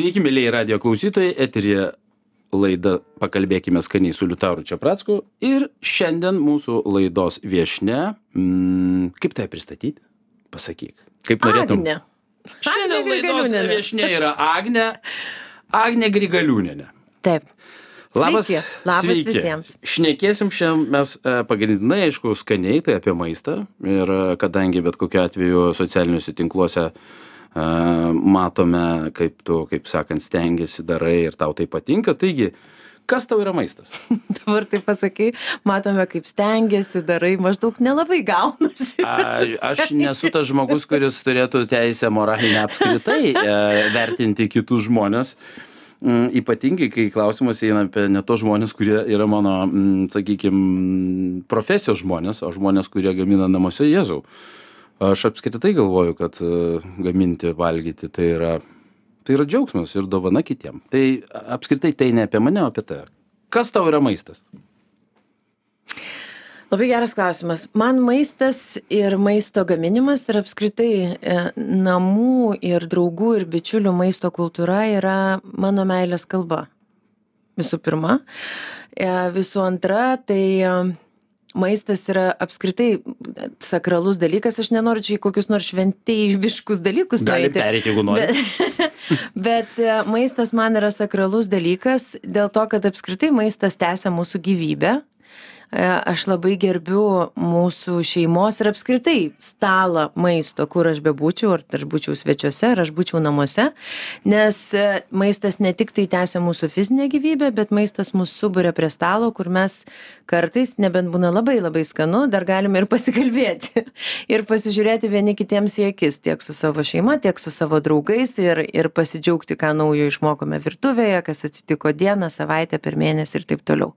Sveiki, mėlyje radio klausytojai, eterija laida Pakalbėkime skaniai su Liutauru Čiapracku ir šiandien mūsų laidos viešne, mm, kaip tai pristatyti? Pasakyk, kaip norėtum. Agne. Šiandien Agnė laidos viešne yra Agne, Agne Grigaliūnenė. Taip. Labas, Sveiki. Labas sveiki. visiems. Šnekėsim šiandien mes e, pagrindinai, aišku, skaniai, tai apie maistą. Ir e, kadangi bet kokiu atveju socialiniuose tinkluose e, matome, kaip tu, kaip sakant, stengiasi, darai ir tau tai patinka. Taigi, kas tau yra maistas? Dabar tai pasakai, matome, kaip stengiasi, darai, maždaug nelabai gaunasi. A, aš nesu tas žmogus, kuris turėtų teisę moralinę apskritai e, vertinti kitus žmonės. Mm, Ypatingai, kai klausimas eina apie ne tos žmonės, kurie yra mano, sakykime, profesijos žmonės, o žmonės, kurie gamina namuose Jėzau. Aš apskritai galvoju, kad e, gaminti, valgyti tai yra, tai yra džiaugsmas ir dovana kitiem. Tai apskritai tai ne apie mane, o apie tave. Kas tau yra maistas? Labai geras klausimas. Man maistas ir maisto gaminimas ir apskritai e, namų ir draugų ir bičiulių maisto kultūra yra mano meilės kalba. Visų pirma. E, visų antra, tai e, maistas yra apskritai sakralus dalykas. Aš nenoriu čia į kokius nors šventėjiškus dalykus nueiti. perėti, jeigu nori. Bet, bet e, maistas man yra sakralus dalykas dėl to, kad apskritai maistas tęsia mūsų gyvybę. E, Aš labai gerbiu mūsų šeimos ir apskritai stalą maisto, kur aš bebūčiau, ar aš būčiau svečiuose, ar aš būčiau namuose, nes e, maistas ne tik tai tęsia mūsų fizinę gyvybę, bet maistas mus suburia prie stalo, kur mes kartais, nebent būna labai labai skanu, dar galime ir pasikalbėti ir pasižiūrėti vieni kitiems į akis, tiek su savo šeima, tiek su savo draugais ir, ir pasidžiaugti, ką naujo išmokome virtuvėje, kas atsitiko dieną, savaitę, per mėnesį ir taip toliau.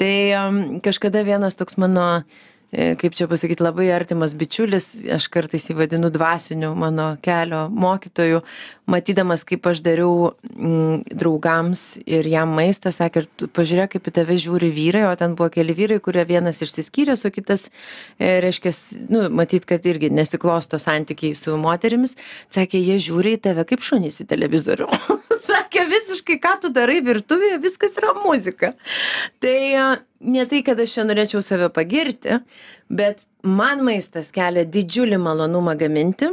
Tai um, kažkada vienas toks mano e, kaip čia pasakyti, labai artimas bičiulis, aš kartais jį vadinu dvasiniu mano kelio mokytoju, matydamas, kaip aš dariau mm, draugams ir jam maistą, sakė, ir pažiūrėk, kaip į tave žiūri vyrai, o ten buvo keli vyrai, kurie vienas išsiskyręs, o kitas, e, reiškia, nu, matyt, kad irgi nesiklosto santykiai su moterimis, sakė, jie žiūri į tave kaip šunys į televizorių. sakė, visiškai, ką tu darai virtuvėje, viskas yra muzika. Tai ne tai, kad aš čia norėčiau save pagirti, bet man maistas kelia didžiulį malonumą gaminti.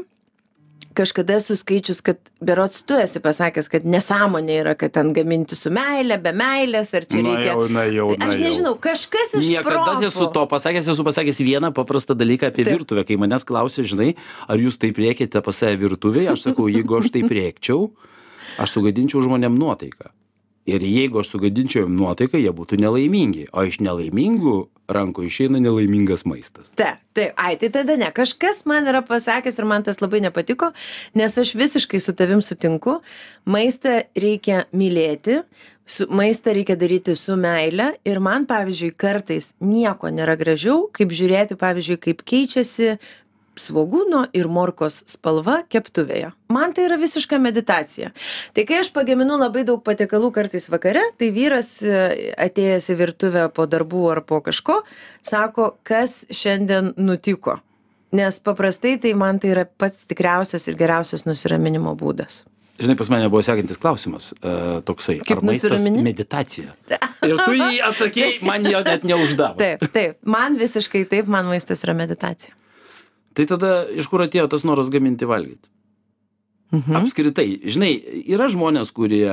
Kažkada esu skaičius, kad berots tu esi pasakęs, kad nesąmonė yra, kad ten gaminti su meilė, be meilės, ar čia Na reikia. jau, na jau, na Aš jau. nežinau, kažkas iš Niekada proto. esu to pasakęs, esu pasakęs vieną paprastą dalyką apie Taip. virtuvę. Kai manęs klausė, žinai, ar jūs taip riekite pas save virtuvėje, aš sakau, jeigu aš taip riekčiau, aš sugadinčiau žmonėm nuotaiką. Ir jeigu aš sugadinčiau jiem nuotaiką, jie būtų nelaimingi. O iš nelaimingų rankų išeina nelaimingas maistas. Taip, taip, ai, tai tada ne. Kažkas man yra pasakęs ir man tas labai nepatiko, nes aš visiškai su tavim sutinku. Maistą reikia mylėti, su, maistą reikia daryti su meile ir man, pavyzdžiui, kartais nieko nėra gražiau, kaip žiūrėti, pavyzdžiui, kaip keičiasi svogūno ir morkos spalva keptuvėje. Man tai yra visiška meditacija. Tai kai aš pagaminu labai daug patiekalų kartais vakare, tai vyras e, atėjęs į virtuvę po darbų ar po kažko, sako, kas šiandien nutiko. Nes paprastai tai man tai yra pats tikriausias ir geriausias nusiraminimo būdas. Žinai, pas mane buvo sekantis klausimas uh, toksai. Kaip nusiramini? meditacija? Ir tu jį atsakėjai, man jo net neuždavo. Taip, taip, man visiškai taip, man maistas yra meditacija. Tai tada iš kur atėjo tas noras gaminti valgyti? Mhm. Apskritai, žinai, yra žmonės, kurie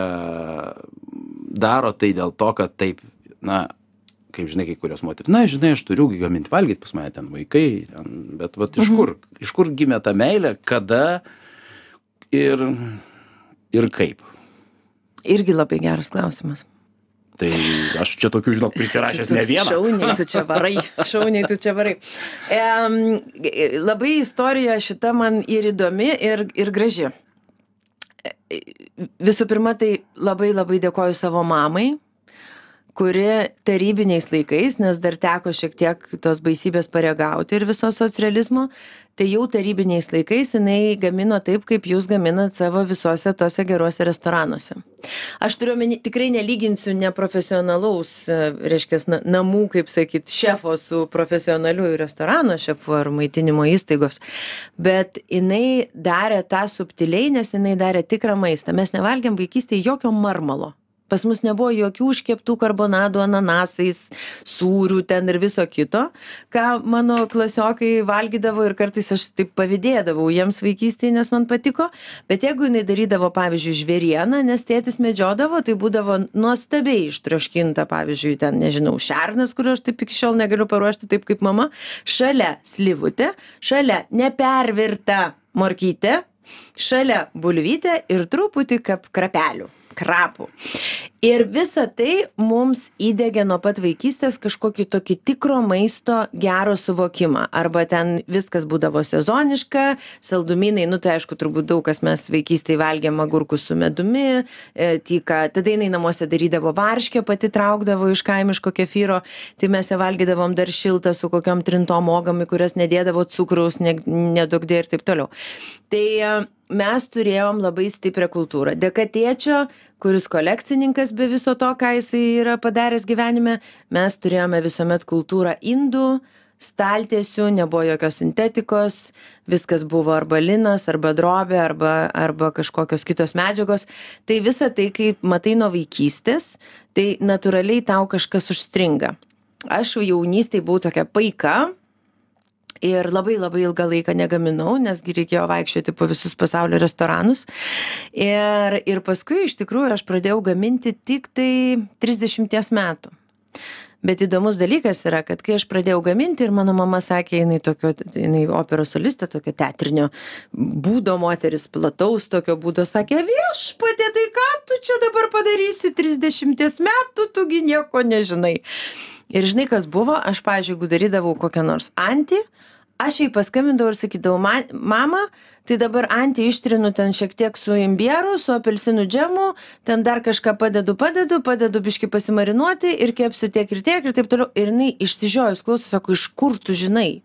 daro tai dėl to, kad taip, na, kaip žinai, kai kurios moteris, na, žinai, aš turiu gaminti valgyti, pas mane ten vaikai, ten, bet vat, iš, kur, iš kur gimė ta meilė, kada ir, ir kaip. Irgi labai geras klausimas. Tai aš čia tokių, žinok, prisirašęs ne vieną. Šauniai tu čia varai, šauniai tu čia varai. E, labai istorija šita man ir įdomi, ir, ir graži. E, Visų pirma, tai labai labai dėkoju savo mamai, kuri tarybiniais laikais nes dar teko šiek tiek tos baisybės paragauti ir viso socrealizmo tai jau tarybiniais laikais jinai gamino taip kaip jūs gaminat savo visuose tuose geruose restoranuose. Aš turiu omeny tikrai nelyginsiu neprofesionalaus reiškias na namų kaip sakyt šefo su profesionaliu restorano šefu ar maitinimo įstaigos bet jinai darė tą subtiliai nes jinai darė tikrą maistą. Mes nevalgėm vaikystėj jokio marmalo pas mus nebuvo jokių užkeptų karbonadų ananasais sūrių ten ir viso kito ką mano klasiokai valgydavo ir kartais aš taip pavydėdavau jiems vaikystėj nes man patiko. Bet jeigu jinai darydavo pavyzdžiui žvėrieną nes tėtis medžiodavo tai būdavo nuostabiai ištroškinta pavyzdžiui ten nežinau šernas kurio aš taip iki šiol negaliu paruošti taip kaip mama šalia slivutė šalia nepervirta morkytė šalia bulvytė ir truputį krapelių krapų. Ir visa tai mums įdiegė nuo pat vaikystės kažkokį tokį tikro maisto gero suvokimą. Arba ten viskas būdavo sezoniška saldumynai nu tai aišku turbūt daug kas mes vaikystėj valgėm agurkus su medumi e, tyka tada jinai namuose darydavo varškę pati traukdavo iš kaimiško kefyro tai mes ją valgydavom dar šiltą su kokiom trintom uogom į kurias nedėdavo cukraus ne neduokdie ir taip toliau. Tai e, mes turėjom labai stiprią kultūrą. Dėka tėčio kuris kolekcininkas be viso to ką jisai yra padaręs gyvenime mes turėjome visuomet kultūrą indų staltiesių nebuvo jokios sintetikos viskas buvo arba linas arba drobė arba arba kažkokios kitos medžiagos. Tai visa tai kai matai nuo vaikystės tai natūraliai tau kažkas užstringa. Aš jaunystėj buvau tokia paika ir labai labai ilgą laiką negaminau nes gi reikėjo vaikščioti po visus pasaulio restoranus. Ir ir paskui iš tikrųjų aš pradėjau gaminti tiktai trisdešimties metų. Bet įdomus dalykas yra kad kai aš pradėjau gaminti ir mano mama sakė jinai tokio jinai operos solistė tokio teatrinio būdo moteris plataus tokio būdo sakė viešpatie tai ką tu čia dabar padarysi trisdešimties metų tu gi nieko nežinai. Ir žinai kas buvo? Aš jeigu darydavau kokią nors antį aš jai paskambindavau ir sakydavau man mama tai dabar antį ištrinu ten šiek tiek su imbieru su apelsinų džemu ten dar kažką padedu padedu padedu biškį pasimarinuoti ir kepsiu tiek ir tiek ir taip toliau. Ir jinai išsižiojus klauso sako iš kur tu žinai?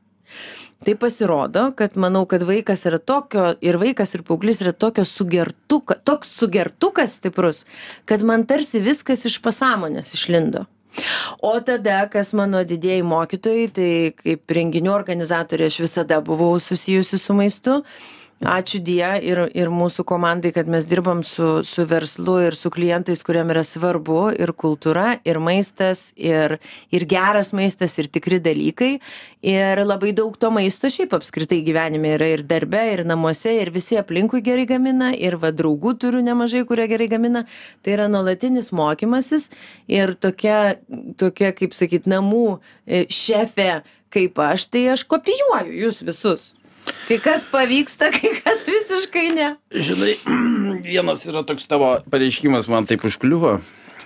Tai pasirodo kad manau kad vaikas yra tokio ir vaikas ir paauglys yra tokio sugertuka toks sugertukas stiprus kad man tarsi viskas iš pasąmonės išlindo o tada kas mano didieji mokytojai tai kaip renginių organizatorė aš visada buvau susijusi su maistu ačiū die ir ir mūsų komandai kad mes dirbam su su verslu ir su klientais kuriem yra svarbu ir kultūra ir maistas ir ir geras maistas ir tikri dalykai. Ir labai daug to maisto šiaip apskritai gyvenime yra ir darbe ir namuose ir visi aplinkui gerai gamina ir va draugų turiu nemažai kurie gerai gamina. Tai yra nuolatinis mokymasis ir tokia tokia kaip sakyt namų e, šefė kaip aš tai aš kopijuoju jus visus kai kas pavyksta kai kas visiškai ne. Žinai vienas yra toks tavo pareiškimas man taip užkliuvo.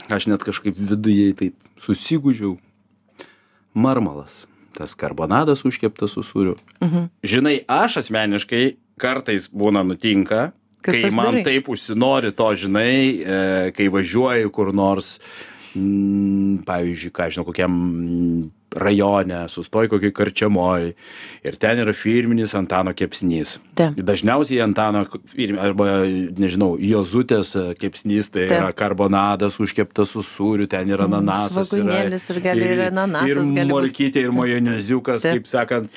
Aš net kažkaip viduje taip susigūžiau. Marmalas. Tas karbonadas užkeptas su sūriu. Mhm. žinai aš asmeniškai kartais būna nutinka Kad kai man pasidarai. taip užsinori to žinai e, kai važiuoju kur nors mm, pavyzdžiui ką žinau kokiam rajone sustoji kokioj karčiamoj ir ten yra firminis antano kepsnys Taip. dažniausiai antano arba nežinau juozutės e, kepsnys tai Taip. yra karbonadas užkeptas su sūriu ten yra Mm, yra svogūnėlis ir gali ir ir gali būt. morkytė ir majoneziukas Taip. kaip sakant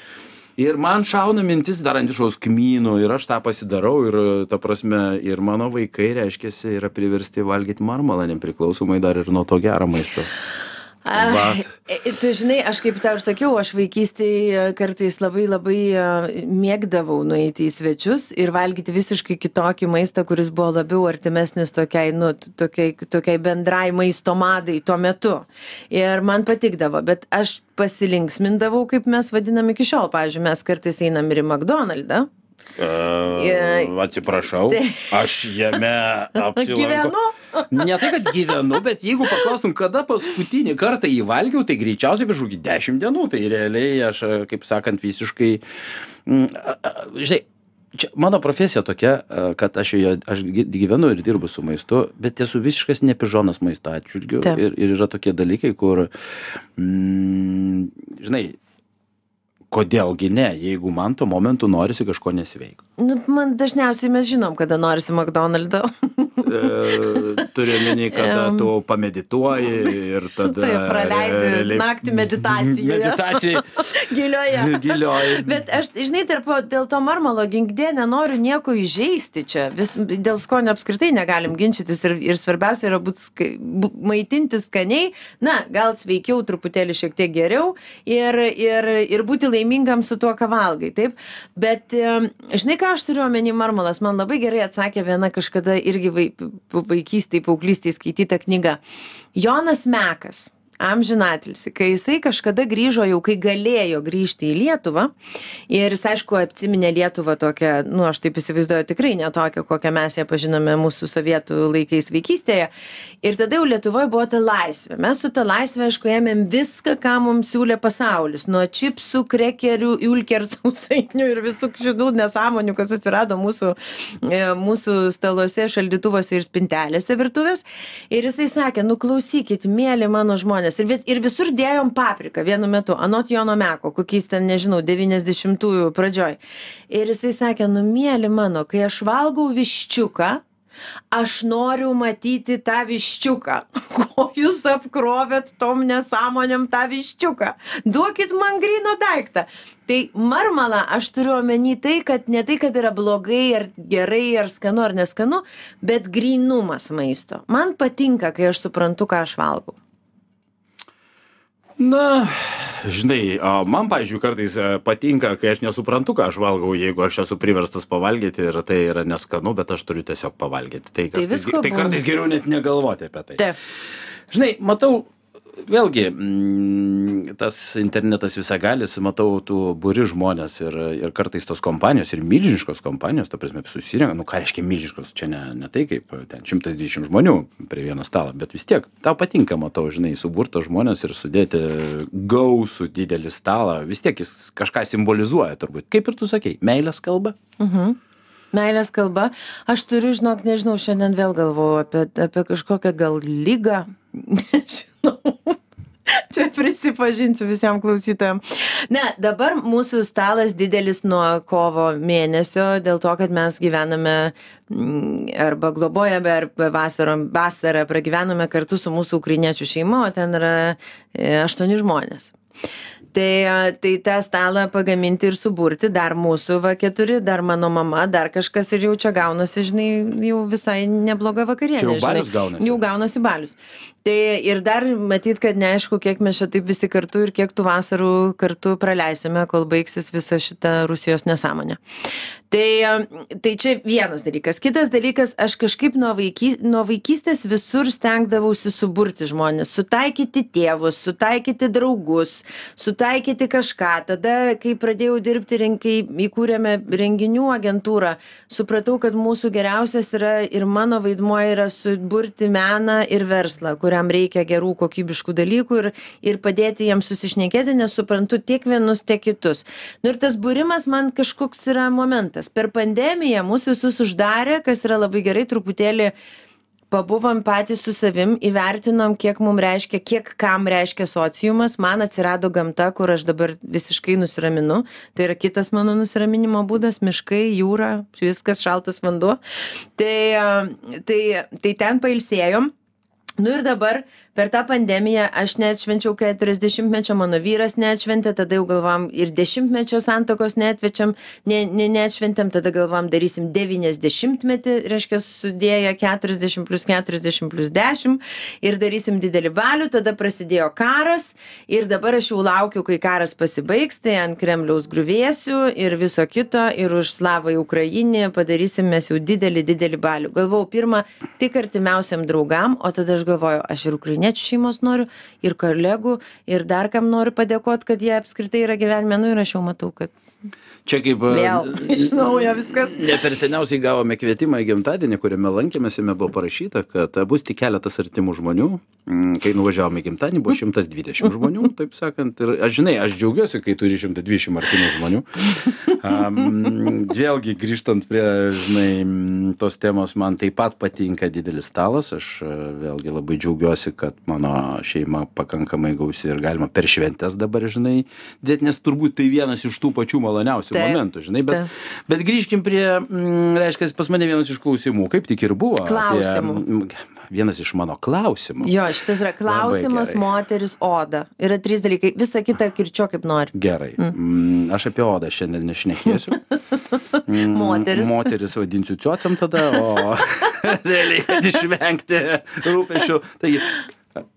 ir man šauna mintis dar ant kažkokios kmynų ir aš tą pasidarau ir ta prasme ir mano vaikai reiškiasi yra priversti valgyti marmalą nepriklausomai dar ir nuo to gero maisto Ai, e, tu žinai, aš kaip tau ir sakiau, aš vaikystėje kartais labai labai e, mėgdavau nueiti į svečius ir valgyti visiškai kitokį maistą, kuris buvo labiau artimesnis tokiai, nu, tokiai, tokiai bendrai maisto madai tuo metu. Ir man patikdavo, bet aš pasilinksmindavau, kaip mes vadinam iki šiol. Pavyzdžiui, mes kartais einam ir į McDonald's. E, atsiprašau, Tai- aš jame apsilankau. Ne tai, kad gyvenu, bet jeigu paklaustum, kada paskutinį kartą jį valgiau, tai greičiausiai prieš kokį dešimt dienų. Tai realiai aš, kaip sakant, visiškai... mm, Žinai, čia mano profesija tokia a, kad aš joje aš gy- gyvenu ir dirbu su maistu bet esu visiškas nepižonas maisto atžvilgiu ir ir yra tokie dalykai kur mm, žinai kodėl gi ne jeigu man tuo momentu norisi kažko nesveiko Nu, man dažniausiai mes žinom, kada norisi McDonald'o. E, turiu omeny kada tu pamedituoji ir tada Taip, praleidi realiai- naktį meditacijoje. meditacijai Gilioje. gilioj Bet aš, žinai, tarp, dėl to marmalo ginkdė nenoriu nieko įžeisti čia. Vis, dėl skonio apskritai negalim ginčytis ir, ir svarbiausia yra būt, ska, bu, maitintis skaniai, na, gal sveikiau, truputėlį šiek tiek geriau ir, ir, ir būti laimingam su tuo, ką valgai. Taip? Bet, žinai, ką aš turiu omeny marmalas, man labai gerai atsakė viena kažkada irgi vai, vaikystėje, paauglystėje skaityta knyga. Jonas Mekas amžinatilsi, kai jisai kažkada grįžo, jau kai galėjo grįžti į Lietuvą, ir jis aišku atsiminė Lietuvą tokią, nu aš taip įsivaizduoju, tikrai ne tokią, kokią mes ją pažinome mūsų sovietų laikais vaikystėje. Ir tada jau Lietuvoje buvo ta laisvė. Mes su ta laisvė, aišku, ėmėm viską, ką mums siūlė pasaulis. Nuo čipsų, krekerių, ulker sausainių ir visų šitų nesąmonių, kas atsirado mūsų, e, mūsų staluose, šaldytuvose ir spintelėse virtuvės. Ir jisai sakė, nu klausykit, mėly mano žmonės. Ir, vi- ir visur dėjom papriką vienu metu, anot Jono Meko, kokiais ten, nežinau, 90-ųjų pradžioj. Ir jisai sakė, nu mėly mano, kai aš valgau viščiuką, aš noriu matyti tą viščiuką. Ko jūs apkrovėt tom nesąmonėm tą viščiuką? Duokit man grino daiktą. Tai marmalą aš turiu omeny tai, kad ne tai, kad yra blogai ar gerai ar skanu ar neskanu, bet grinumas maisto. Man patinka, kai aš suprantu, ką aš valgau. Na, žinai, a, man, pavyzdžiui, kartais e, patinka, kai aš nesuprantu, ką aš valgau, jeigu aš esu priverstas pavalgyti ir tai yra neskanu, bet aš turiu tiesiog pavalgyti. Tai, kartais, visko tai kartais geriau net negalvoti apie tai. Žinai, matau, vėlgi, mm, tas internetas visagalis, matau, tu buri žmonės ir, ir kartais tos kompanijos, ir milžiniškos kompanijos, to prasme, susirenka, nu ką reiškia milžiniškos, čia ne, ne tai kaip ten 120 žmonių prie vieno stalo, bet vis tiek, tau patinka, matau, žinai, suburtos žmonės ir sudėti gausų didelį stalą, vis tiek jis kažką simbolizuoja turbūt. Kaip ir tu sakei, meilės kalba? Mhm. Meilės kalba. Aš turiu, žinok, nežinau, šiandien vėl galvoju apie, apie kažkokią gal lygą. Nežinau. Čia prisipažinsiu visiems klausytojams. Ne, dabar mūsų stalas didelis nuo kovo mėnesio, dėl to, kad mes gyvename mm, arba globojame, arba vasarom, vasarą pragyvename kartu su mūsų ukrainiečių šeima, o ten yra e, aštuoni žmonės. Tai, a, tai tą stalą pagaminti ir suburti dar mūsų va keturi, dar mano mama, dar kažkas ir jau čia gaunasi, žinai, jau visai nebloga vakarienė. Jau balius gaunasi. Jau gaunasi balius. Tai ir dar matyt, kad neaišku, kiek mes čia taip visi kartu ir kiek tų vasarų kartu praleisime, kol baigsis visa šita Rusijos nesąmonė. Tai, a, tai čia vienas dalykas. Kitas dalykas, aš kažkaip nuo, vaiky, nuo vaikystės visur stengdavausi suburti žmonės, sutaikyti tėvus, sutaikyti draugus, sutaikyti kažką. Tada, kai pradėjau dirbti, kai įkūrėme renginių agentūrą, supratau, kad mūsų geriausias yra ir mano vaidmuo yra suburti meną ir verslą, kuriam reikia gerų kokybiškų dalykų ir, ir padėti jiems susišnekėti, nes suprantu tiek vienus, tiek kitus. Nu ir tas būrimas man kažkoks yra momentas. Per pandemiją mūsų visus uždarė, kas yra labai gerai, truputėlį pabuvom patys su savim, įvertinom, kiek mums reiškia, kiek kam reiškia sociumas, man atsirado gamta, kur aš dabar visiškai nusiraminu, tai yra kitas mano nusiraminimo būdas - miškai, jūra, viskas šaltas vanduo. Tai, a, tai, tai ten pailsėjom. Nu ir dabar per tą pandemiją aš neatšvenčiau 40-mečio, mano vyras neatšventė, tada jau galvom ir 10-mečio santokos neatvečiam, ne, ne, neatšventėm, tada galvom darysim 90-metį, reiškia sudėję 40 plus 40 plus 10 ir darysim didelį balių, tada prasidėjo karas ir dabar aš jau laukiu, kai karas pasibaigs, tai ant Kremliaus grįvėsių ir viso kito ir už Slavą į Ukrainį padarysim mes jau didelį, didelį balių. Galvojau pirmą tik artimiausiam draugam, o tada aš galvoju, aš ir ukrainiečių šeimos noriu, ir kolegų, ir dar kam noriu padėkoti, kad jie apskritai yra gyvenime, nu ir aš jau matau, kad Čia kaip... e, Vėl iš naujo viskas. Ne per seniausiai gavome kvietimą į gimtadienį, kuriame lankėmės, jame buvo parašyta, kad e, bus tik keletas artimų žmonių. Mm, Kai nuvažiavome į gimtadienį, buvo 120 žmonių, taip sakant. Ir aš žinai, aš džiaugiuosi, kai turi 120 artimų žmonių. Um, vėlgi, grįžtant prie, žinai, tos temos, man taip pat patinka didelis stalas. Aš e, vėlgi labai džiaugiuosi, kad mano šeima pakankamai gausi ir galima per šventes dabar, žinai, dėti, nes turbūt tai vienas iš tų pačių maloniausių Taip, momentų, žinai, bet, taip. bet grįžkim prie, mm, reiškia, pas mane vienas iš klausimų, kaip tik ir buvo. Klausimų. Apie, mm, vienas iš mano klausimų. Jo, šitas yra klausimas, moteris, oda. Yra trys dalykai. Visą kitą kirčio kaip nori. Gerai. Mm. Aš apie odą šiandien nešnekėsiu. Mm, Moteris. Moteris vadinsiu ciociam tada, o realiai, išvengti rūpešių. Tai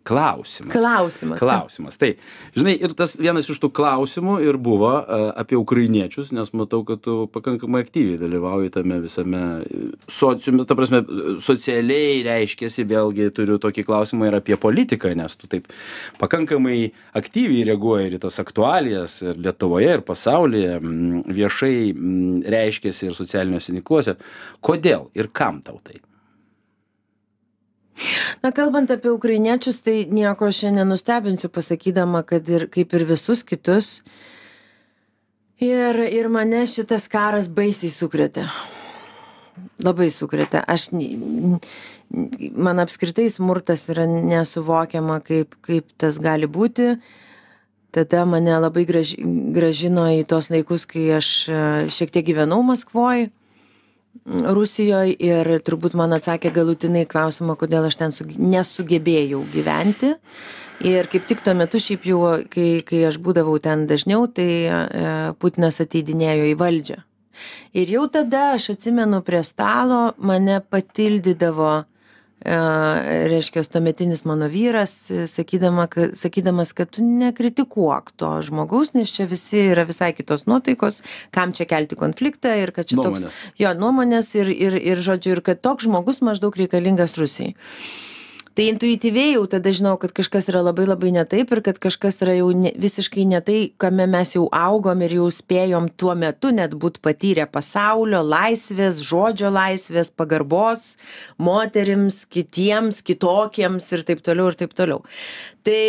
klausimas. Klausimas. Klausimas. Tai, žinai, ir tas vienas iš tų klausimų ir buvo a, apie ukrainiečius, nes matau, kad tu pakankamai aktyviai dalyvauji tame visame e, sociume, ta prasme, socialiai reiškėsi, vėlgi turiu tokį klausimą ir apie politiką, nes tu taip pakankamai aktyviai reaguoji ir į tas aktualijas ir Lietuvoje, ir pasaulyje, viešai reiškėsi ir socialiniuose tinkluose. Kodėl ir kam tau tai? Na, kalbant apie ukrainiečius, tai nieko šiandien nustebinsiu pasakydama, kad ir kaip ir visus kitus. Ir, ir mane šitas karas baisiai sukrėtė. Labai sukrėtė. Aš, man apskritai smurtas yra nesuvokiama, kaip, kaip tas gali būti. Tada mane labai graž, gražino į tos laikus, kai aš e, šiek tiek gyvenau Maskvoje. Rusijoje ir turbūt man atsakė galutinai klausimą, kodėl aš ten su, nesugebėjau gyventi. Ir kaip tik tuo metu, šiaip jau, kai, kai aš būdavau ten dažniau, tai e, Putinas ateidinėjo į valdžią. Ir jau tada aš atsimenu prie stalo mane patildydavo, e, reiškia, tuometinis mano vyras, e, sakydama, kad, sakydamas, kad tu nekritikuok to žmogaus, nes čia visi yra visai kitos nuotaikos, kam čia kelti konfliktą ir kad čia toks jo nuomonės ir, ir, ir žodžiu, ir kad toks žmogus maždaug reikalingas Rusijai. Tai intuityviai jau tada žinau, kad kažkas yra labai labai ne taip ir kad kažkas yra jau ne, visiškai ne tai, kame mes jau augom ir jau spėjom tuo metu net būti patyrę pasaulio laisvės, žodžio laisvės, pagarbos moterims, kitiems, kitokiems ir taip toliau ir taip toliau. Tai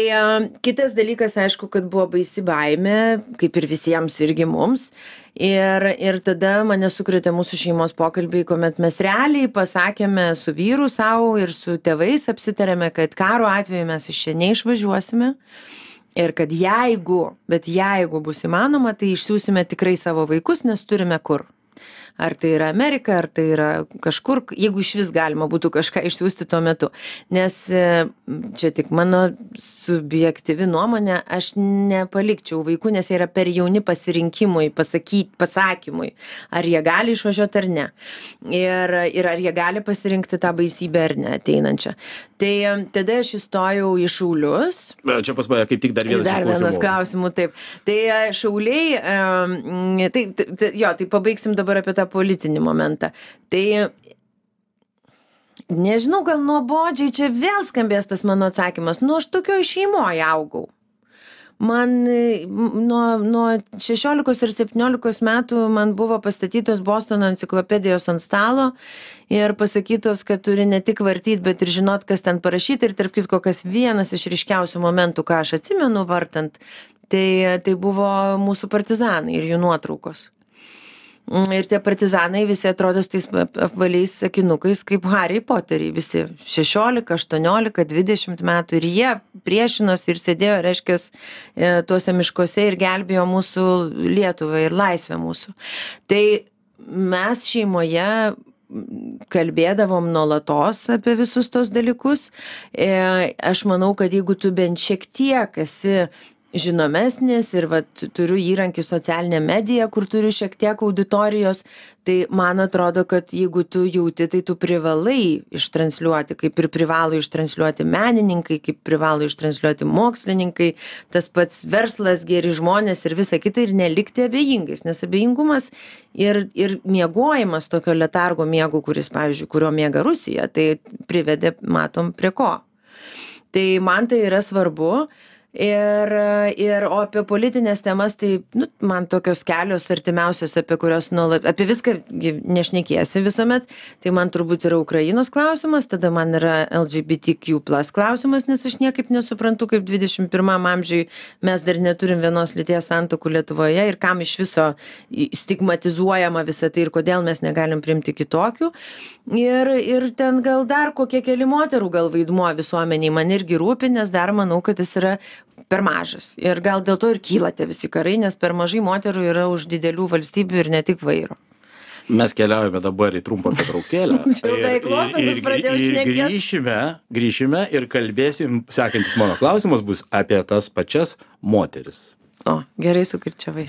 kitas dalykas, aišku, kad buvo baisi baime, kaip ir visiems irgi mums. Ir, ir tada mane sukrėtė mūsų šeimos pokalbiai, kuomet mes realiai pasakėme su vyru savo ir su tėvais, apsitarėme, kad karo atveju mes iš čia neišvažiuosime. Ir kad jeigu, bet jeigu bus įmanoma, tai išsiųsime tikrai savo vaikus, nes turime kur. Ar tai yra Amerika, ar tai yra kažkur, jeigu iš vis galima būtų kažką išsiųsti tuo metu. Nes e, čia tik mano subjektyvi nuomonė, aš nepalikčiau vaikų, nes jie yra per jauni pasirinkimui, pasakyti, pasakymui, ar jie gali išvažiuoti ar ne. Ir, ir ar jie gali pasirinkti tą baisybę ar ne ateinančią. Tai e, tada aš įstojau į šaulius, Čia pas mane kaip tik dar vienas. Dar vienas klausimų. taip. Tai e, šauliai, tai, jo, tai pabaigsim dabar apie tą politinį momentą. Tai nežinau, gal nuobodžiai čia vėl skambės tas mano atsakymas. Nu, aš tokioje šeimoje augau. Man nuo, nuo 16 ir 17 metų man buvo pastatytos Bostono enciklopedijos ant stalo ir pasakytos, kad turi ne tik vartyti, bet ir žinot, kas ten parašyta. Ir tarp kitko, kas vienas iš ryškiausių momentų, ką aš atsimenu vartant, tai, tai buvo mūsų partizanai ir jų nuotraukos. Mm, Ir tie partizanai visi atrodo su tais ap- apvaliais sakinukais kaip Harry Potteriai, visi 16, 18, 20 metų ir jie priešinosi ir sėdėjo, reiškia, tuose miškuose ir gelbėjo mūsų Lietuvą ir laisvę mūsų. Tai mes šeimoje mm, kalbėdavom nuolatos apie visus tos dalykus. E, Aš manau, kad jeigu tu bent šiek tiek esi žinomesnis ir vat turiu įrankį socialinę mediją, kur turiu šiek tiek auditorijos, tai man atrodo, kad jeigu tu jauti, tai tu privalai ištransliuoti, kaip ir privalo ištransliuoti menininkai, kaip privalo ištransliuoti mokslininkai, tas pats verslas, geri žmonės ir visa kita ir nelikti abejingais, nes abejingumas ir, ir miegojimas tokio letargo miego, kuris, pavyzdžiui, kurio miega Rusija, tai privedė, matom, prie ko. Tai man tai yra svarbu ir ir o apie politines temas tai nu man tokios kelios artimiausios apie kurias nuolat apie viską gi nešnekėsi visuomet. Tai man turbūt yra ukrainos klausimas tada man yra lgbtq plas klausimas nes aš niekaip nesuprantu kaip dvidešim pirmam amžiuj mes dar neturim vienos lyties santuokų lietuvoje ir kam iš viso stigmatizuojama visa tai ir kodėl mes negalim priimti kitokių. Ir ir ten gal dar kokie keli moterų gal vaidmuo visuomenėj man irgi rūpi nes dar manau kad jis yra per mažas ir gal dėl to ir kyla tie visi karai nes per mažai moterų yra už didelių valstybių ir ne tik vairo Mes keliaujame dabar į trumpą pertraukėlę. Losangus pradėjau ir šnekėt. grįšime, grįšime ir kalbėsim, sekantis mano klausimas bus apie tas pačias moteris. o gerai sukirčiavai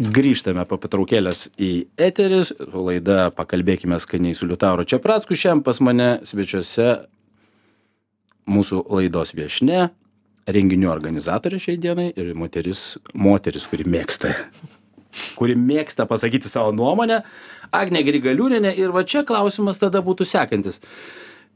Grįžtame po pertraukėlės į eteris. Laida Pakalbėkime skaniai su Liutauru Čiapracku. Šiandien pas mane svečiuose mūsų laidos viešne, renginių organizatorė šiai dienai ir moteris, moteris kuri mėgsta, kuri mėgsta pasakyti savo nuomonę, Agne Grigaliūrinė. Ir va čia klausimas tada būtų sekantis.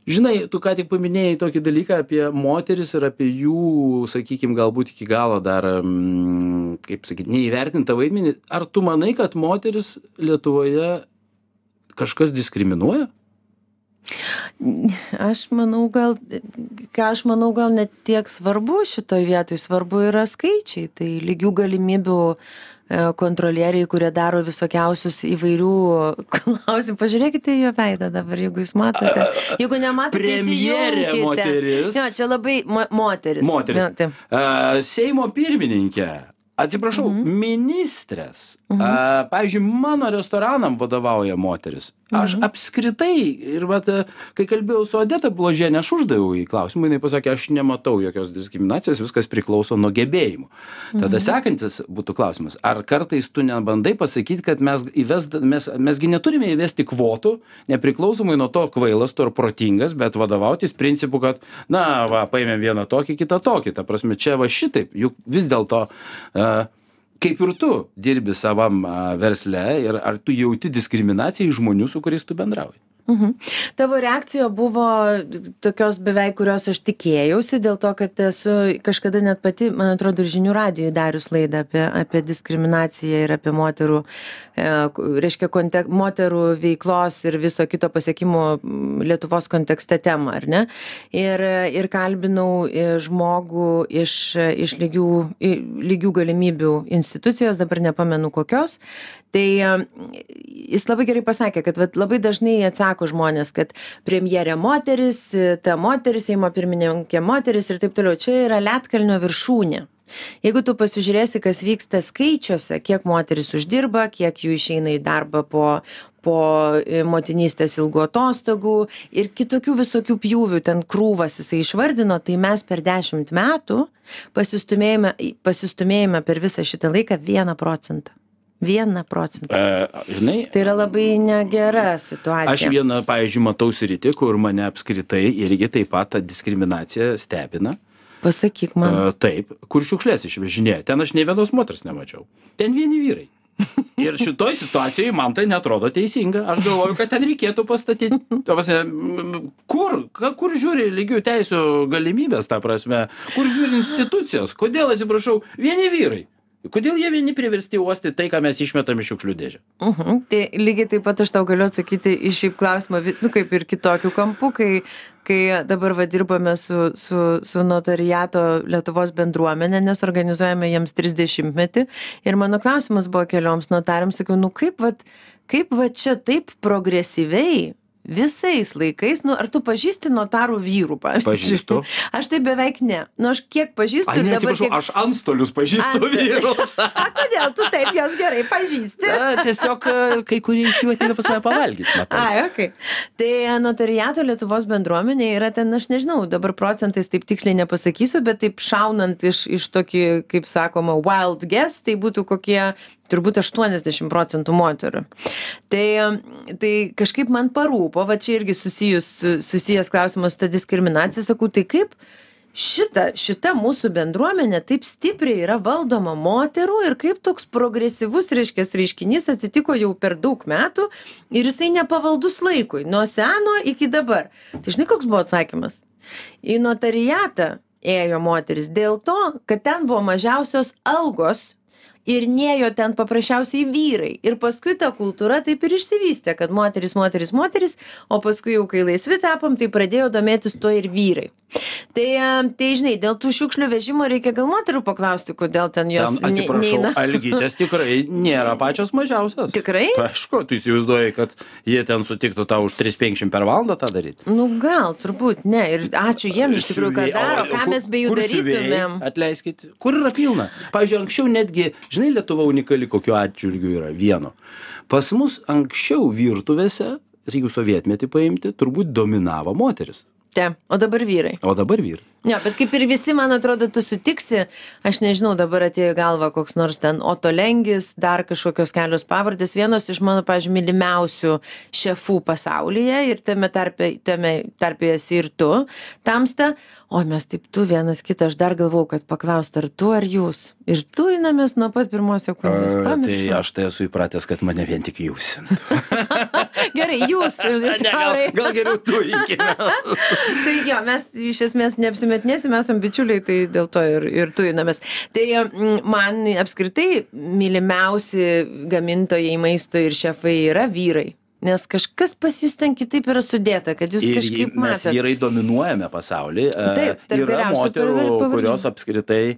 Žinai, tu ką tik paminėjai tokį dalyką apie moteris ir apie jų, sakykime, galbūt iki galo dar, mm, kaip sakyti, neįvertintą vaidmenį. Ar tu manai, kad moteris Lietuvoje kažkas diskriminuoja? Aš manau, gal, ką aš manau, gal net tiek svarbu šitoj vietoj, svarbu yra skaičiai. Tai lygių galimybių e, kontrolieriai, kurie daro visokiausius įvairių klausimų. Pažiūrėkite jo veidą dabar, jeigu jūs matote. Jeigu nematote, Premjerė moteris. Jo, čia labai mo moteris. Moteris. Jo, taip. A, Seimo pirmininkė. Atsiprašau, Mhm. ministrės. A, pavyzdžiui, mano restoranam vadovauja moteris. Aš Mhm. apskritai, ir vat, a, kai kalbėjau su Odeta Bložienė, aš uždaviau į klausimą, jinai pasakė, aš nematau jokios diskriminacijos, viskas priklauso nuo gebėjimų. Tada Mhm. sekantis būtų klausimas, ar kartais tu nebandai pasakyti, kad mes, įvest, mes, mesgi neturime įvesti kvotų, nepriklausomai nuo to, kvailas tu ar protingas, bet vadovautis principu, kad, na, va, paėmėm vieną tokį, kitą tokį. Ta prasme, čia va šitaip, juk vis dėlto uh, kaip ir tu dirbi savam versle ir ar tu jauti diskriminaciją iš žmonių, su kuriais tu bendrauji? Mhm. Tavo reakcija buvo tokios beveik, kurios aš tikėjausi, dėl to, kad esu kažkada net pati, man atrodo, ir žinių radijui darius laidą apie, apie diskriminaciją ir apie moterų, e, reiškia, kontek, moterų veiklos ir viso kito pasiekimo Lietuvos kontekste temą, ar ne? Ir, ir kalbinau e, žmogų iš, iš lygių, lygių galimybių institucijos, dabar nepamenu kokios. Tai e, jis labai gerai pasakė, kad vat, labai dažnai atsako žmonės, kad premjerė moteris, ta moteris, Seimo pirmininkė moteris ir taip toliau. Čia yra Lietkalnio viršūnė. Jeigu tu pasižiūrėsi, kas vyksta skaičiuose, kiek moteris uždirba, kiek jų išeina į darbą po, po e, motinystės ilgų atostogų ir kitokių visokių pjūvių, ten krūvas jisai išvardino, tai mes per dešimt metų pasistumėjome, pasistumėjome per visą šitą laiką vieną procentą. Vieną procentą. E, žinai, Tai yra labai negera situacija. Aš vieną, pavyzdžiui, matau sritį, kur mane apskritai irgi taip pat ta diskriminacija stebina. Pasakyk man. Uh, taip, kur šiukšlės išvežinėja. Ten aš ne vienos moters nemačiau. Ten vieni vyrai. Ir šitoj situacijoj man tai netrodo teisinga. Aš galvoju, kad ten reikėtų pastatyti. Kur, kur žiūri lygių teisų galimybės, ta prasme, kur žiūri institucijos, kodėl, atsiprašau, vieni vyrai. Kodėl jie vieni priversti uosti tai, ką mes išmetam iš šiukšlių dėžę? Mhm. Tai lygiai taip pat aš tau galiu atsakyti į šį klausimą, nu kaip ir kitokių kampų, kai, kai dabar va dirbame su, su, su notariato Lietuvos bendruomenė, nes organizuojame jiems 30 metį. Ir mano klausimas buvo kelioms notariams, sakiau, nu kaip va, kaip va čia taip progresyviai visais laikais, nu ar tu pažįsti notarų vyrų, pavyzdžiui? Pažįstu. Aš tai beveik ne. Nu aš kiek pažįstu Ai, ne, dabar kiek... aš antstolius pažįstu Antstolius. vyrus. A, kodėl tu taip jos gerai pažįsti? Na, tiesiog e, kai kurie iš jų ateina pas mane pavalgyti. Ai, ok. Tai notariato Lietuvos bendruomenė yra ten, aš nežinau, dabar procentais taip tiksliai nepasakysiu, bet taip šaunant iš, iš tokį, kaip sakoma, wild guess, tai būtų kokie turbūt 80 procentų moterų. Tai, tai kažkaip man parūpo, va čia irgi susijus, susijęs klausimas ta diskriminacija, sakau, tai kaip šita šita mūsų bendruomenė taip stipriai yra valdoma moterų ir kaip toks progresyvus reiškias reiškinys atsitiko jau per daug metų ir jisai nepavaldus laikui nuo seno iki dabar tai žinai koks buvo atsakymas į notariatą ėjo moterys dėl to kad ten buvo mažiausios algos ir nėjo ten paprasčiausiai vyrai. Ir paskui ta kultūra taip ir išsivystė kad moterys moterys moterys o paskui jau kai laisvi tapom tai pradėjo domėtis tuo ir vyrai tai tai žinai dėl tų šiukšlių vežimo reikia gal moterų paklausti kodėl ten jos Ten, atsiprašau, neina algytės tikrai nėra pačios mažiausios. tikrai Aišku, tu įsivaizduoji, kad jie ten sutiktų tau už 3,50 per valandą tą daryti. nu gal turbūt ne ir ačiū jiem iš tikrųjų kad daro ką mes be jų darytumėm Atleiskit, kur yra pilna? Pavyzdžiui, anksčiau netgi, žinai, Lietuva unikali kokiu atžvilgiu yra vieno. Pas mus anksčiau virtuvėse, jeigu sovietmetį paimti, turbūt dominavo moteris, te. O dabar vyrai. O dabar vyrai. jo bet kaip ir visi man atrodo tu sutiksi. Aš nežinau dabar atėjo į galvą koks nors ten oto lengis dar kažkokios kelios pavardės. Vienos iš mano pavyzdžiui mylimiausių šefų pasaulyje ir tame tarpe tame tarpe esi ir tu tamsta. Oi mes taip tu vienas kitą aš dar galvojau kad paklaust ar tu ar jūs. Ir tujinamės nuo pat pirmos sekundės A, Tai pamiršau aš tai esu įpratęs, kad mane vien tik jūs. gerai jūs liutaurai gal geriau tu iki. tai jo mes iš esmės neapsimetinėsim esam bičiuliai tai dėl to ir ir tujinamės tai mm, man apskritai mylimiausi gamintojai maisto ir šefai yra vyrai nes kažkas pas jus ten kitaip yra sudėta kad jūs Ir kažkaip jei mes vyrai dominuojame pasaulį. e, Taip, tarp yra moterų, kurios apskritai e,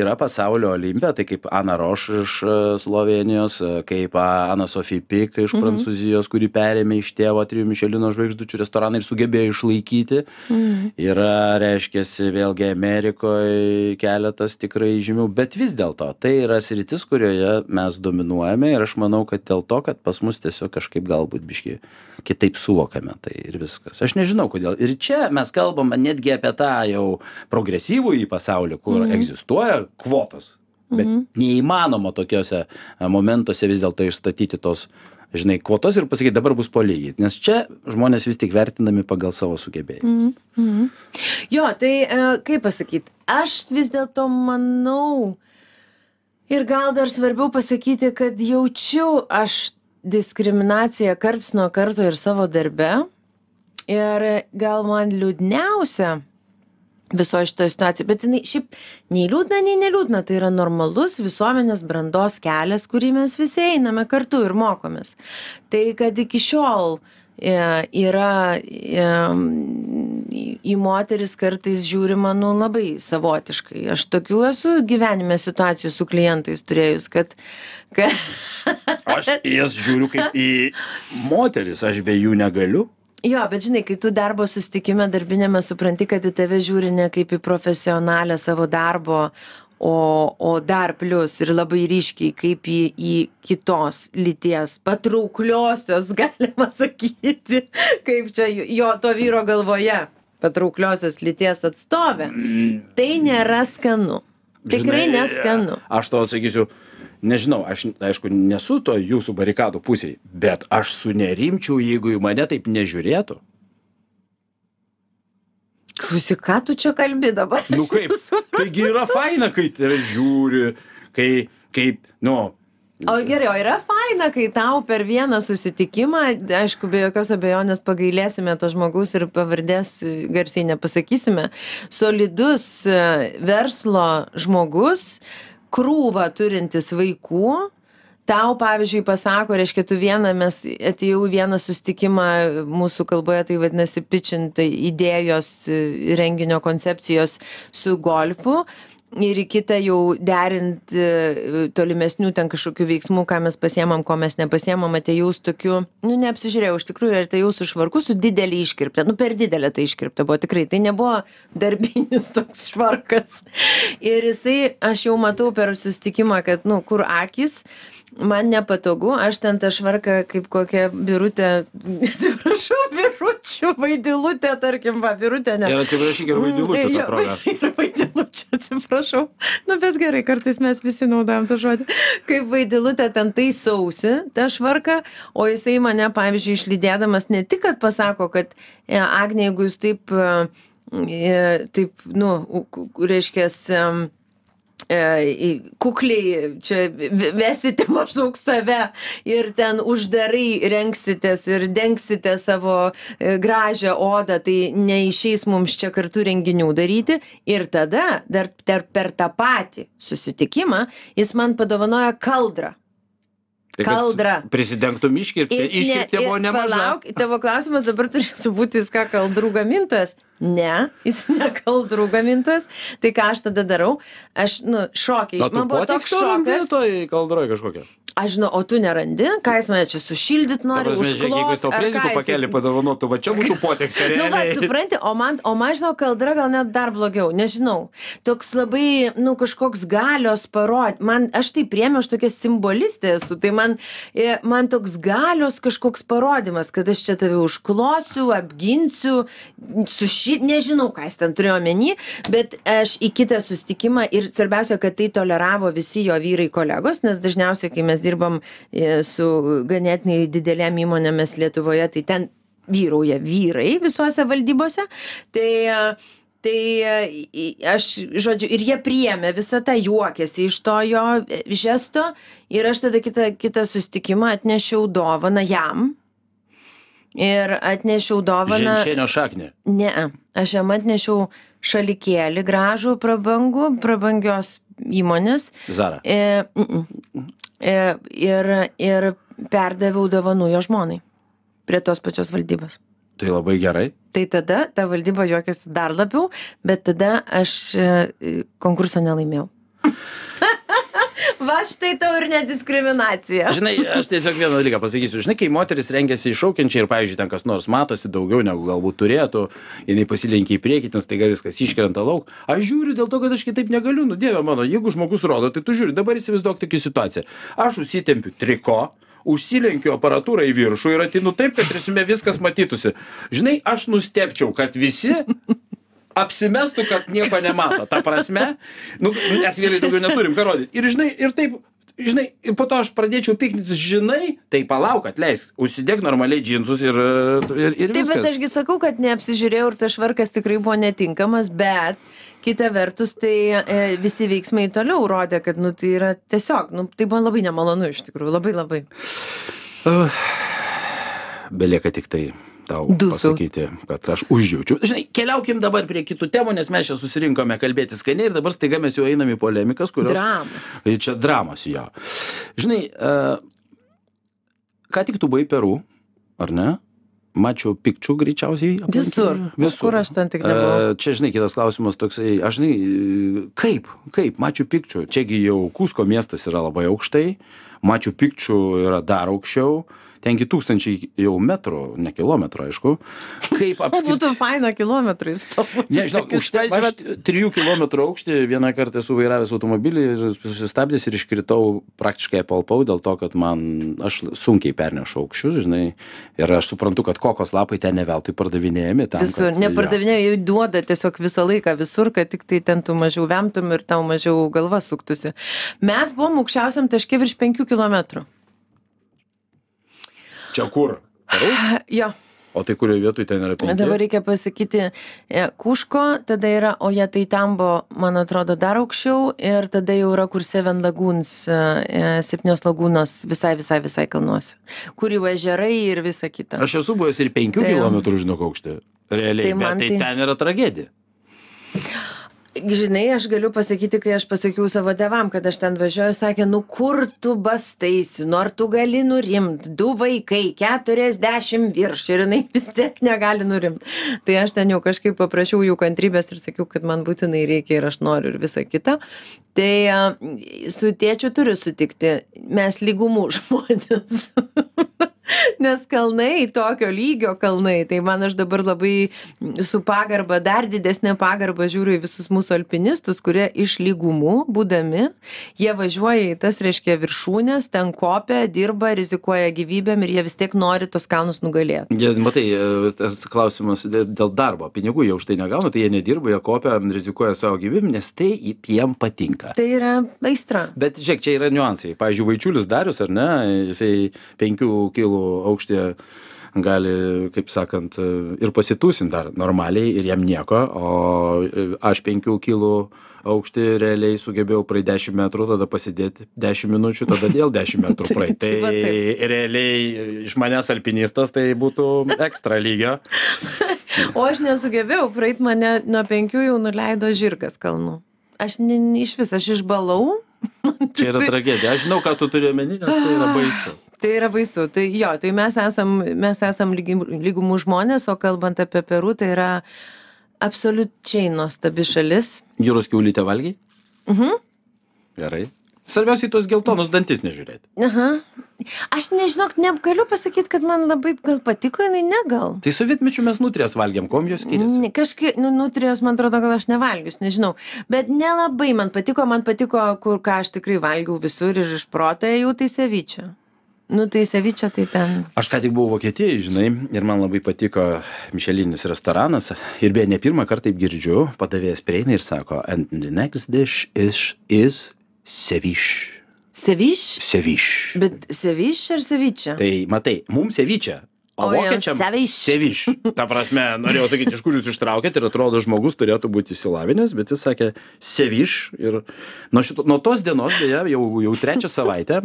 yra pasaulio olimpe, tai kaip Ana Roš iš e, Slovenijos, kaip Ana Sofija Pik iš Mhm. Prancūzijos, kuri perėmė iš tėvo trijų Mišelino žvaigždučių restoraną ir sugebėjo išlaikyti. Mhm. Yra, reiškia, vėlgi Amerikoje keletas tikrai žymių, bet vis dėlto tai yra sritis, kurioje mes dominuojame ir aš manau, kad dėl to, kad pas mus tiesiog kažkaip galbūt biški kitaip suvokiame tai ir viskas. Aš nežinau kodėl. Ir čia mes kalbam netgi apie tą jau progresyvų į pasaulį, kur Mhm. egzistuoja kvotos. Bet neįmanoma tokiuose e, momentuose vis dėlto išstatyti tos, žinai, kvotos ir pasakyti, dabar bus po lygiai. Nes čia žmonės vis tik vertinami pagal savo sugebėjimus. Mhm. Jo, tai e, kaip pasakyti, aš vis dėlto manau ir gal dar svarbiau pasakyti, kad jaučiu aš diskriminaciją karts nuo karto ir savo darbe. Ir gal man liūdniausia visoje šitoje situacijoje, bet jinai šiaip nei liūdna, nei neliūdna, tai yra normalus visuomenės brandos kelias, kurį mes visi einame kartu ir mokomės. Tai kad iki šiol e, yra e, į moteris kartais žiūrima nu labai savotiškai. Aš tokių esu gyvenime situacijų su klientais turėjus, kad... kad Aš į jas žiūriu kaip į moteris, aš be jų negaliu. Jo, bet žinai, kai tu darbo sustikime darbinėme supranti, kad į tave žiūri ne kaip į profesionalę savo darbo, o, o dar plus ir labai ryškiai kaip į, į kitos lyties patraukliosios, galima sakyti, kaip čia jo to vyro galvoje, patraukliosios lyties atstovė. Tai nėra skanu. Tikrai Žinai, neskanu. Aš to atsakysiu, nežinau, aš aišku nesu to jūsų barikadų pusėje, bet aš sunerimčiau, jeigu į mane taip nežiūrėtų. Klausyk, ką tu čia kalbi dabar? Nu kaip, taigi yra faina, kai tave žiūri, kai, kaip, nu, O gerai, o yra faina, kai tau per vieną susitikimą, aišku, be jokios abejonės pagailėsime to žmogaus ir pavardės garsiai nepasakysime, solidus e, verslo žmogus, krūva turintis vaikų, tau, pavyzdžiui, pasako, reiškia, tu vieną, mes atėjau vieną sustikimą, mūsų kalboje tai vadinasi pitchint idėjos renginio koncepcijos su golfu ir į kitą jau derint e, tolimesnių ten kažkokių veiksmų, ką mes pasiemam, ko mes nepasiemam, atėjau su tokiu, nu neapsižiūrėjau, iš tikrųjų, ar tai jau su švarku, su didelį iškirptę, nu per didelė tai iškirptė buvo tikrai, tai nebuvo darbinis toks švarkas. Ir jisai, aš jau matau per sustikimą, kad, nu, kur akis, man nepatogu, aš ten tą švarką kaip kokią birutę, atsiprašau, biručių vaidilutę, tarkim, va, birutę, ne. ir atsiprašyk ir vaidilučių tą Jo, progą. Ir vaidilučių, atsiprašau. Nu, bet gerai, kartais mes visi naudojam tą žodį. Kaip vaidilutė ten tai sausi, tą švarką, o jisai mane, pavyzdžiui, išlydėdamas ne tik, kad pasako, kad, e, Agne, jeigu jūs taip e, e, taip, nu, reiškias, e, kukliai čia vesite maždaug save ir ten uždarai rengsitės ir dengsite savo e, gražią odą, tai neišeis mums čia kartu renginių daryti. Ir tada, dar, dar per tą patį susitikimą, jis man padovanoja kaldrą. Tai Kaldra. Prisidengtum iškirptę. Jis ne- Iškirptė buvo ir nemaža. Palauk, tavo klausimas dabar turėtų būti, jis ką kaldrų gamintojas. Ne, jis ne kaldrų gamintojas. Tai ką aš tada darau? Aš, nu, šokiai. Man buvo toks šokas. Toj kaldroj kažkokia. Aš žinau, o tu nerandi, ką jis mane čia sušildyt nori, prasme, žiūrėk, jeigu jis tau užklot, jisai- pakelį padovanotų, va čia būtų potekstė. Nu, va, supranti, o man, o man, žinau, kaldra gal net dar blogiau, nežinau. Toks labai, nu, kažkoks galios parod. Man, aš tai priemiau, aš tokia simbolistė esu, tai man, e, man toks galios kažkoks parodimas, kad aš čia tave užklosiu, apginsiu, suši, nežinau, ką jis ten turėjo omeny, bet aš į kitą sustikimą ir svarbiausia, kad tai toleravo visi jo vyrai kolegos, nes dažniausiai, kai mes dirbam e, su ganėtinai didelėm įmonėmis Lietuvoje, tai ten vyrauja vyrai visose valdybose. Tai, e, tai e, aš, žodžiu, ir jie priėmė visą tą juokėsi iš to jo žesto ir aš tada kitą, kitą sustikimą atnešiau dovaną jam. Ir atnešiau dovaną. Ženšenio šaknį. Ne, aš jam atnešiau šalikėlį gražų, prabangų, prabangios įmonės. Zara. E, mm, mm. e, ir, ir perdaviau dovanų jo žmonai prie tos pačios valdybos. Tai labai gerai. Tai tada ta valdyba juokiasi dar labiau, bet tada aš e, konkurso nelaimėjau. Va štai tau ir nediskriminacija. Žinai, aš tiesiog vieną dalyką pasakysiu. Žinai, kai moteris rengiasi iššaukiančiai ir, pavyzdžiui, ten kas nors matosi daugiau negu galbūt turėtų, jinai pasilenkia į priekį, nes taiga viskas iškrenta lauk. Aš žiūriu dėl to, kad aš kitaip negaliu. Nu, dieve mano, jeigu žmogus rodo, tai tu žiūri, dabar įsivaizduok tokią situaciją. Aš užsitempiu triko, užsilenkiu aparatūrą į viršų ir atinu taip, kad resume viskas matytųsi. Žinai, aš nustepčiau, kad visi apsimestų, kad nieko nemato. Ta prasme, nu, nes vyrai daugiau neturim ką rodyti. Ir žinai, ir taip, žinai, ir po to aš pradėčiau piktintis, žinai, tai palauk, atleisk, užsidėk normaliai džinsus ir, ir, ir Taip, bet viskas. ašgi sakau, kad neapsižiūrėjau ir tas švarkas tikrai buvo netinkamas, bet kita vertus, tai e, visi veiksmai toliau rodė, kad, nu, tai yra tiesiog, nu, tai buvo labai nemalonu iš tikrųjų, labai labai. Belieka tik tai tau Dūsau. pasakyti, kad aš užjaučiu. Žinai, keliaukim dabar prie kitų temų, nes mes čia susirinkome kalbėti skaniai ir dabar staiga mes jau einam į polemikas, kurios... Dramas. Tai Čia dramos jo. Žinai, uh, ką tik tu buvai Peru, ar ne? Mačiau pikčių greičiausiai. aplankei? Visur. Kur aš ten tik nebuvau. E, Čia, žinai, kitas klausimas toksai, aš žinai, e, kaip, kaip, Mačiau pikčių. Čiagi jau Kusko miestas yra labai aukštai, Mačiau pikčių yra dar aukščiau, tengi tūkstančiai jau metrų, ne kilometrų, aišku. Kaip apskritai. Būtų faina kilometrais. Nežinau, už tai aš trijų kilometrų aukštį vieną kartą esu vairavęs automobilį ir susistabdęs ir iškritau praktiškai apalpau dėl to, kad man, aš sunkiai pernešu aukščius, žinai, ir aš suprantu, kad kokos lapai ten ne veltui pardavinėjami. Tam, Visur, kad- nepardavinėjau, jau duoda tiesiog visą laiką visur, kad tik tai ten tu mažiau vemtum ir tau mažiau galva suktusi. Mes buvom aukščiausiam taške virš 5 km. Čia kur? Peru? Jo, O tai kurioje vietoje ten yra penki? dabar reikia pasakyti e, Kuško, tada yra Oja Tai Tambo, man atrodo, dar aukščiau ir tada jau yra kur Seven Lagoons, e, e, septynios lagūnos visai, visai, visai kalnuose, kur jau ežerai ir visa kita. Aš esu buvęs ir penkių Tai- kilometrų, žinok, aukštį. Realiai. Tai bet tai tai- ten yra tragedija. Žinai, aš galiu pasakyti, kai aš pasakiau savo tevam, kad aš ten važiuoju, sakė, nu kur tu bastaisi, nu ar tu gali nurimt, du vaikai, keturiasdešimt virš ir jinai vis tiek negali nurimt. Tai aš ten jau kažkaip paprašiau jų kantrybės ir sakiau, kad man būtinai reikia ir aš noriu ir visa kita. Tai su tėčiu turiu sutikti, mes lygumų žmonės. Nes kalnai, tokio lygio kalnai, tai man aš dabar labai su pagarba, dar didesnė pagarba žiūriu į visus mūsų alpinistus, kurie iš lygumų, būdami, jie važiuoja į tas, reiškia, viršūnės, ten kopia, dirba, rizikuoja gyvybėm ir jie vis tiek nori tos kalnus nugalėti. Jie, matai, e, tas klausimas dė- dėl darbo. Pinigų jie už tai negauna, tai jie nedirba, jie kopia, rizikuoja savo gyvybėm, nes tai jiem patinka. Tai yra aistra. Bet žiūrėk, čia yra niuansai. Pavyzdžiui, Vaičiulis Darius, ar ne, jisai penkių kilų aukštį gali, kaip sakant, ir pasitūsint dar normaliai ir jam nieko, o aš penkių kilų aukštį realiai sugebėjau praeit dešim metrų tada pasidėt dešim minučių tada vėl dešim metrų praeit tai va taip. realiai iš manęs alpinistas tai būtų ekstra lygio O aš nesugebėjau, praeit mane nuo penkių jau nuleido žirgas kalnų. Aš ne, ne- iš vis, aš išbalau. čia yra tragedija aš žinau ką tu turi omeny nes tai yra baisu Tai yra baisu. Tai jo, tai mes esam, mes esam lygi- lygumų žmonės, o kalbant apie Peru, tai yra absoliučiai nuostabi šalis. jūros kiaulytę valgiai Mhm. gerai svarbiausia tuos geltonus dantis nežiūrėti Aha. Aš nežinau, negaliu pasakyti, kad man labai gal patiko, jinai negal. tai sovietmečiu mes nutrijas valgėm kuom jos skiriasi Kažkaip, nu, nutrijos, man atrodo, gal aš nevalgius, nežinau. Bet nelabai man patiko, man patiko, kur ką aš tikrai valgiau visur ir iš proto ėjau, tai sevyčia. Nu, tai sevyčia, tai ten. Aš ką tik buvau Vokietijai, žinai, ir man labai patiko Mišelinis restoranas. Ir beje, ne pirmą kartą taip girdžiu, padavėjas prieina ir sako, and the next dish is, is ceviche. Sevyš? Ceviche. Bet sevyš ar sevyčia? Tai matai, mums ceviche. O, O vokiečiam ceviche. ceviche. Ta prasme, norėjau sakyti, iš kur jūs ištraukėt ir atrodo, žmogus turėtų būti įsilavinęs, bet jis sakė ceviche. Ir nuo, šito, nuo tos dienos, beje, jau, jau trečią savaitę,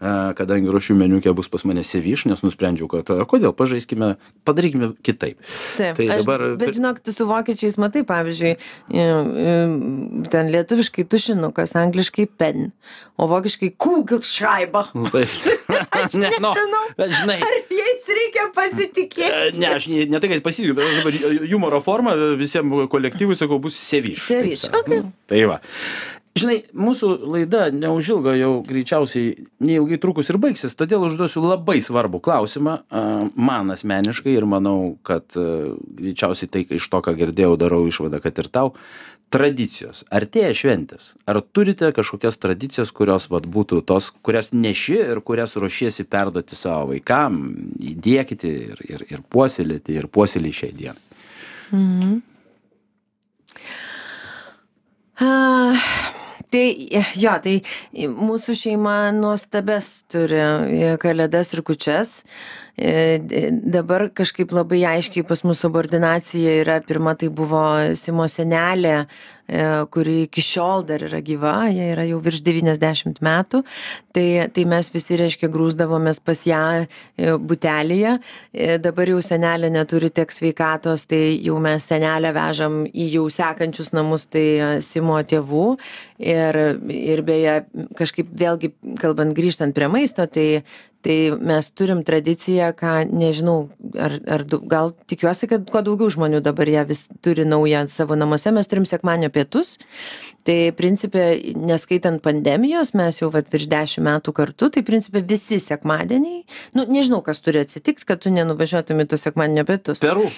a, kadangi ruošiu meniukę bus pas mane ceviche, nes nusprendžiau, kad a, kodėl pažaiskime, padarykime kitaip. Taip, tai aš, dabar- Bet žinok, tu su vokiečiais matai, pavyzdžiui, e, e, ten lietuviškai tušinukas, angliškai pen, o vokiškai kugelschreiber. Nu, tai, Aš ne, nu, nežinau. bet žinai, Ar jais reikia E, pasitikėti? Ne, aš ne, ne tai, kad pasitikiu, bet aš dabar humoro forma visiems kolektyvui sakau, bus seviš. Seviš, okei. Tai va. Žinai, mūsų laida neužilgo jau greičiausiai neilgai trukus ir baigsis, todėl užduosiu labai svarbų klausimą a, man asmeniškai ir manau, kad greičiausiai tai, iš to, ką girdėjau, darau išvadą, kad ir tau. Tradicijos. Artėja šventės. Ar turite kažkokias tradicijas, kurios vat, būtų tos, kurias neši ir kurias ruošiesi perduoti savo vaikam, įdėkite ir, ir, ir puoselėti, ir puoselį šiai dienai? Ah, Tai jo, tai mūsų šeima nuostabes turi kalėdas ir kučias. D- Dabar kažkaip labai aiškiai pas mūsų subordinacija yra, pirma tai buvo Simo senelė, e, kuri iki šiol dar yra gyva, jie yra jau virš 90 metų. Tai, tai mes visi, reiškia, grūzdavomės pas ją e, butelėje. E, Dabar jau senelė neturi tiek sveikatos, tai jau mes senelę vežam į jau sekančius namus, tai e, Simo tėvų. Ir, ir beje, kažkaip vėlgi, kalbant grįžtant prie maisto, tai, tai mes turim tradiciją, ką nežinau, ar, ar gal tikiuosi, kad kuo daugiau žmonių dabar ją vis turi naują savo namuose, mes turim sekmanio pietus. Tai principė, neskaitant pandemijos, mes jau vat, virš dešimt metų kartu, tai principė visi sekmadieniai, nu nežinau, kas turi atsitikti, kad tu nenuvažiuotum į tos sekmadienio pietus. Peru.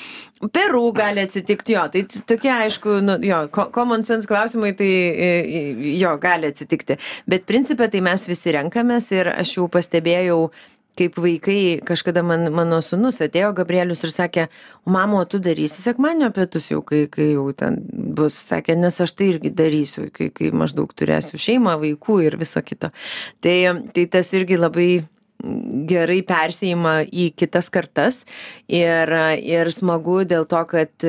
Peru gali atsitikti, jo, tai tokie aišku, nu, jo, common sense klausimai, tai jo, gali atsitikti. Bet principė, tai mes visi renkamės ir aš jau pastebėjau, kaip vaikai, kažkada man, mano sunus atėjo Gabrielius ir sakė, mamo, tu darysi sekmanio pietus jau, kai, kai jau ten bus, sakė, nes aš tai irgi darysiu, kai, kai maždaug turėsiu šeimą, vaikų ir viso kito. Tai, tai tas irgi labai gerai persijima į kitas kartas ir, ir smagu dėl to, kad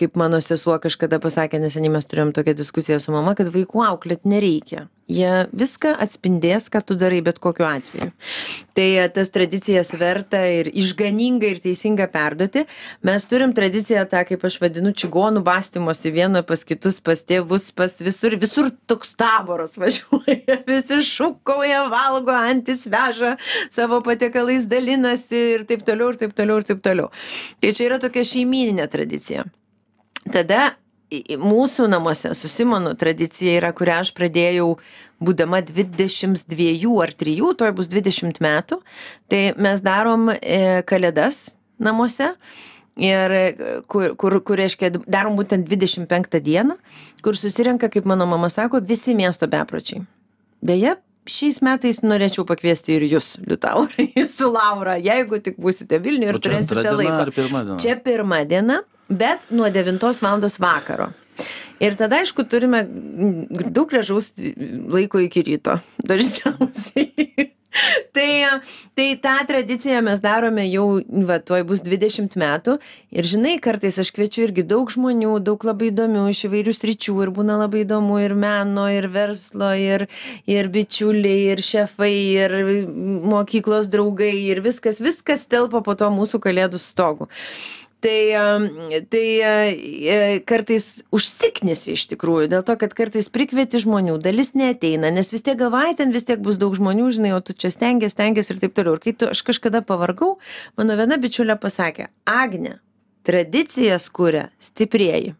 kaip mano sesuo kažkada pasakė, neseniai mes turėjom tokią diskusiją su mama, kad vaikų auklėt nereikia. Jie viską atspindės, ką tu darai bet kokiu atveju. Tai e, tas tradicijas verta ir išganinga ir teisinga perduoti. Mes turim tradiciją tą, kaip aš vadinu, čigonų bastymosi vieno pas kitus, pas tėvus, pas visur, visur toks taboras važiuoja, visi šūkauja, valgo, antis veža, savo patiekalais dalinasi ir taip toliau, ir taip toliau, ir taip toliau. Tai čia yra tokia šeimininė tradicija. Tada mūsų namuose su Simonu tradicija yra, kurią aš pradėjau būdama 22 ar 3, toj bus 20 metų. Tai mes darom e, kalėdas namuose. Ir e, kur, kur, kur reiškia, darom būtent 25 dieną, kur susirenka, kaip mano mama sako, visi miesto bepročiai. Beje, šiais metais norėčiau pakviesti ir jūs, Liutaurai, su Laura, jeigu tik būsite Vilniuje ir turėsite laiko. Čia pirma diena, bet nuo 9 val. vakaro. Ir tada, aišku, turime daug gražaus laiko iki ryto. Dažniausiai. tai tai tą tradiciją mes darome jau va tuoj bus dvidešimt metų ir žinai kartais aš kviečiu irgi daug žmonių daug labai įdomių iš įvairių sričių ir būna labai įdomu ir meno ir verslo ir ir bičiuliai ir šefai ir mokyklos draugai ir viskas viskas telpa po tuo mūsų kalėdų stogu tai tai e, kartais užsiknisi iš tikrųjų dėl to kad kartais prikvieti žmonių dalis neateina nes vis tiek galvoji ten vis tiek bus daug žmonių žinai o tu čia stengies stengies ir taip toliau. Ir kai tu aš kažkada pavargau mano viena bičiulė pasakė agne tradicijas kuria stiprieji.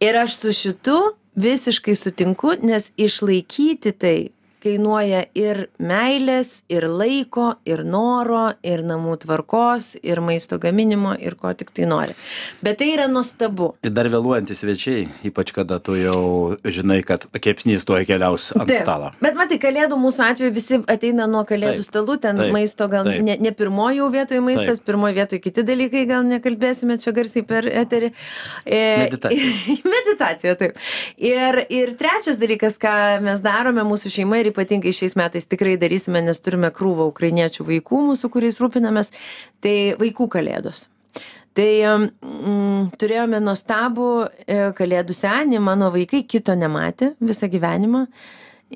Ir aš su šitu visiškai sutinku nes išlaikyti tai kainuoja ir meilės ir laiko ir noro ir namų tvarkos ir maisto gaminimo ir ko tiktai nori bet tai yra nuostabu ir dar vėluojantys svečiai ypač kada tu jau žinai kad kepsnys tuoj keliaus ant Taip. stalo bet matai kalėdų mūsų atveju visi ateina nuo kalėdų Taip. stalų ten Taip. maisto gal Taip. ne ne pirmoj jau vietoj maistas pirmoj vietoj kiti dalykai gal nekalbėsime čia garsiai per eterį E, Meditacija. meditacija taip ir ir trečias dalykas ką mes darome mūsų šeima ir ypatingai šiais metais tikrai darysime nes turime krūvą ukrainiečių vaikų mūsų kuriais rūpinamės. Tai vaikų kalėdos. Tai mm, turėjome nuostabų e, kalėdų senį mano vaikai kito nematė visą gyvenimą.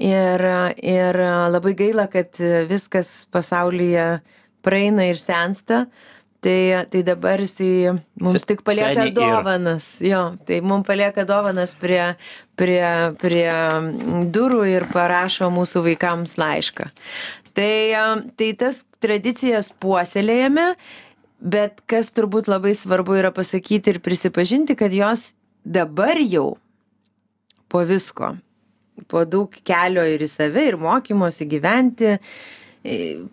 Ir ir labai gaila kad viskas pasaulyje praeina ir sensta tai tai dabar jisai mums tik palieka dovanas. Jo tai mum palieka dovanas prie prie prie durų ir parašo mūsų vaikams laišką. Tai tai tas tradicijas puoselėjame bet kas turbūt labai svarbu yra pasakyti ir prisipažinti kad jos dabar jau po visko. Po daug kelio ir į save ir mokymosi gyventi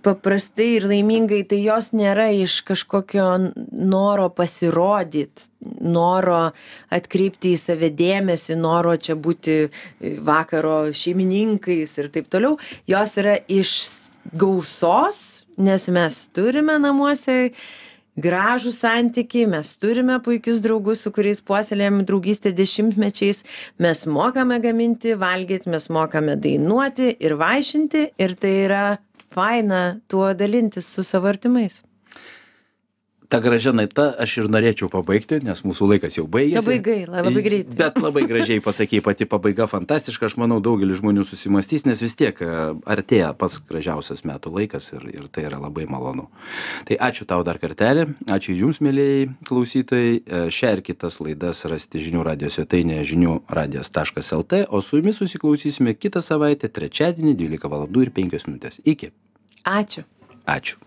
paprastai ir laimingai tai jos nėra iš kažkokio noro pasirodyt noro atkreipti į save dėmesį noro čia būti e, vakaro šeimininkais ir taip toliau. Jos yra iš gausos nes mes turime namuose gražų santykį mes turime puikius draugus su kuriais puoselėjam draugystę dešimtmečiais mes mokame gaminti valgyt mes mokame dainuoti ir vaišinti ir tai yra faina tuo dalintis su savo artimais ta gražia naita aš ir norėčiau pabaigti nes mūsų laikas jau baigėsi. Labai gaila, labai greitai. bet labai gražiai pasakei pati pabaiga fantastiška. Aš manau daugelis žmonių susimąstys nes vis tiek e, artėja pats gražiausias metų laikas ir ir tai yra labai malonu. Tai ačiū tau dar kartelį. Ačiū ir jums mielieji klausytojai. E, šią ir kitas laidas rasite žinių radijo svetainėje žinių radijas taškas lt. O su jumis susiklausysime kitą savaitę trečiadienį dvylika valandų ir penkios minutės. Iki. Ačiū. Ačiū